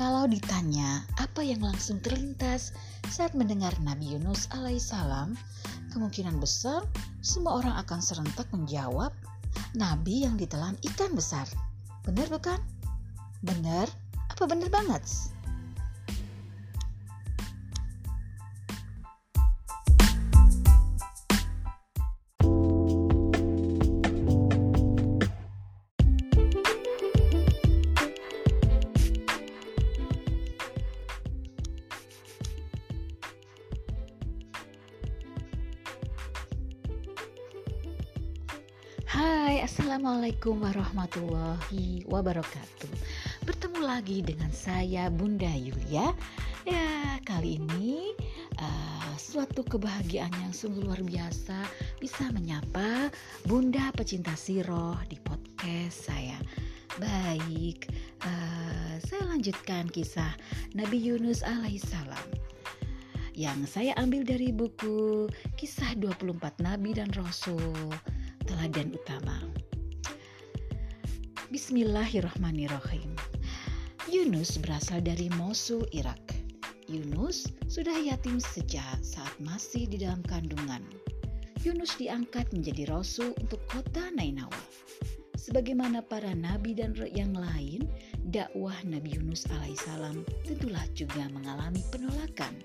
Kalau ditanya apa yang langsung terlintas saat mendengar Nabi Yunus alaihissalam, kemungkinan besar semua orang akan serentak menjawab Nabi yang ditelan ikan besar. Benar bukan? Benar? Apa benar banget? Hai, Assalamualaikum warahmatullahi wabarakatuh. Bertemu lagi dengan saya Bunda Yulia. Ya, kali ini uh, suatu kebahagiaan yang sungguh luar biasa Bisa menyapa Bunda pecinta siroh di podcast saya. Baik, uh, saya lanjutkan kisah Nabi Yunus alaihissalam yang saya ambil dari buku Kisah 24 Nabi dan Rasul teladan utama. Bismillahirrahmanirrahim. Yunus berasal dari Mosul, Irak. Yunus sudah yatim sejak saat masih di dalam kandungan. Yunus diangkat menjadi rasul untuk kota Nainawa. Sebagaimana para nabi dan yang lain, dakwah Nabi Yunus alaihissalam tentulah juga mengalami penolakan.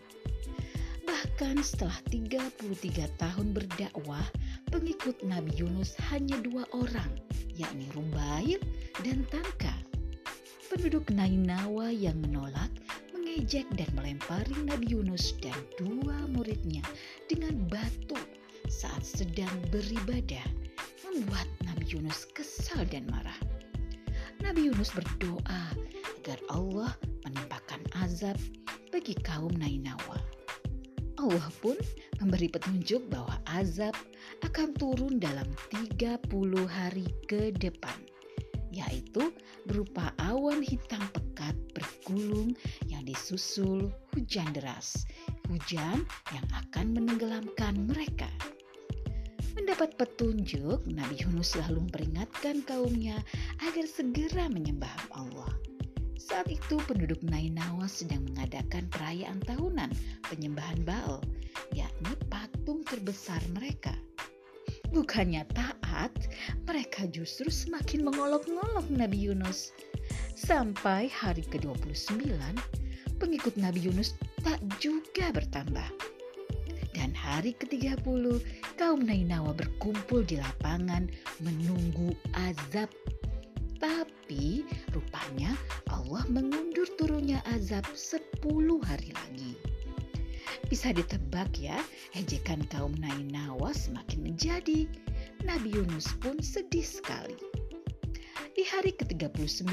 Bahkan setelah 33 tahun berdakwah, pengikut Nabi Yunus hanya dua orang, yakni Rubail dan Tanka. Penduduk Nainawa yang menolak, mengejek dan melempari Nabi Yunus dan dua muridnya dengan batu saat sedang beribadah, membuat Nabi Yunus kesal dan marah. Nabi Yunus berdoa agar Allah menimpakan azab bagi kaum Nainawa. Allah pun memberi petunjuk bahwa azab akan turun dalam 30 hari ke depan, yaitu berupa awan hitam pekat bergulung yang disusul hujan deras, hujan yang akan menenggelamkan mereka. Mendapat petunjuk, Nabi Yunus selalu memperingatkan kaumnya agar segera menyembah Allah. Saat itu penduduk Nainawa sedang mengadakan perayaan tahunan penyembahan Baal, yakni patung terbesar mereka. Bukannya taat, mereka justru semakin mengolok-ngolok Nabi Yunus. Sampai hari ke-29, pengikut Nabi Yunus tak juga bertambah. Dan hari ke-30, kaum Nainawa berkumpul di lapangan menunggu azab tapi rupanya Allah mengundur turunnya azab 10 hari lagi. Bisa ditebak ya, ejekan kaum Nainawa semakin menjadi. Nabi Yunus pun sedih sekali. Di hari ke-39,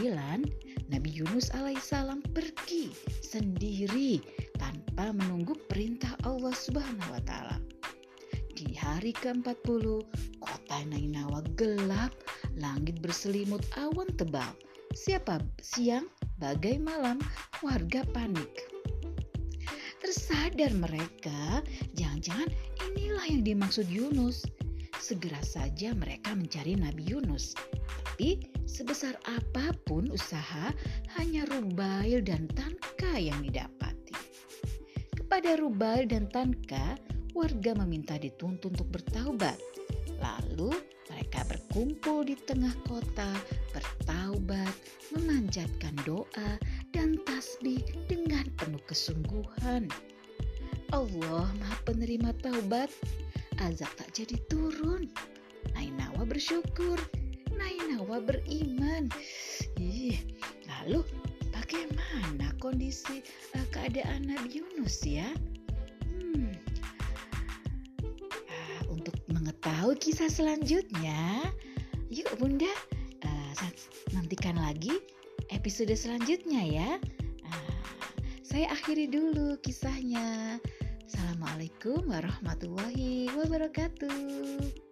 Nabi Yunus alaihissalam pergi sendiri tanpa menunggu perintah Allah Subhanahu wa taala. Di hari ke-40, kota Nainawa gelap Langit berselimut awan tebal. Siapa siang, bagai malam, warga panik. Tersadar mereka, jangan-jangan inilah yang dimaksud Yunus. Segera saja mereka mencari Nabi Yunus. Tapi sebesar apa pun usaha, hanya Rubail dan Tanka yang didapati. Kepada Rubail dan Tanka, warga meminta dituntut untuk bertaubat. Lalu mereka berkumpul di tengah kota, bertaubat, memanjatkan doa, dan tasbih dengan penuh kesungguhan. Allah Maha Penerima Taubat, azab tak jadi turun. Nainawa bersyukur, Nainawa beriman. Ih, lalu bagaimana kondisi uh, keadaan Nabi Yunus ya? Tahu kisah selanjutnya? Yuk Bunda, uh, nantikan lagi episode selanjutnya ya. Uh, saya akhiri dulu kisahnya. Assalamualaikum warahmatullahi wabarakatuh.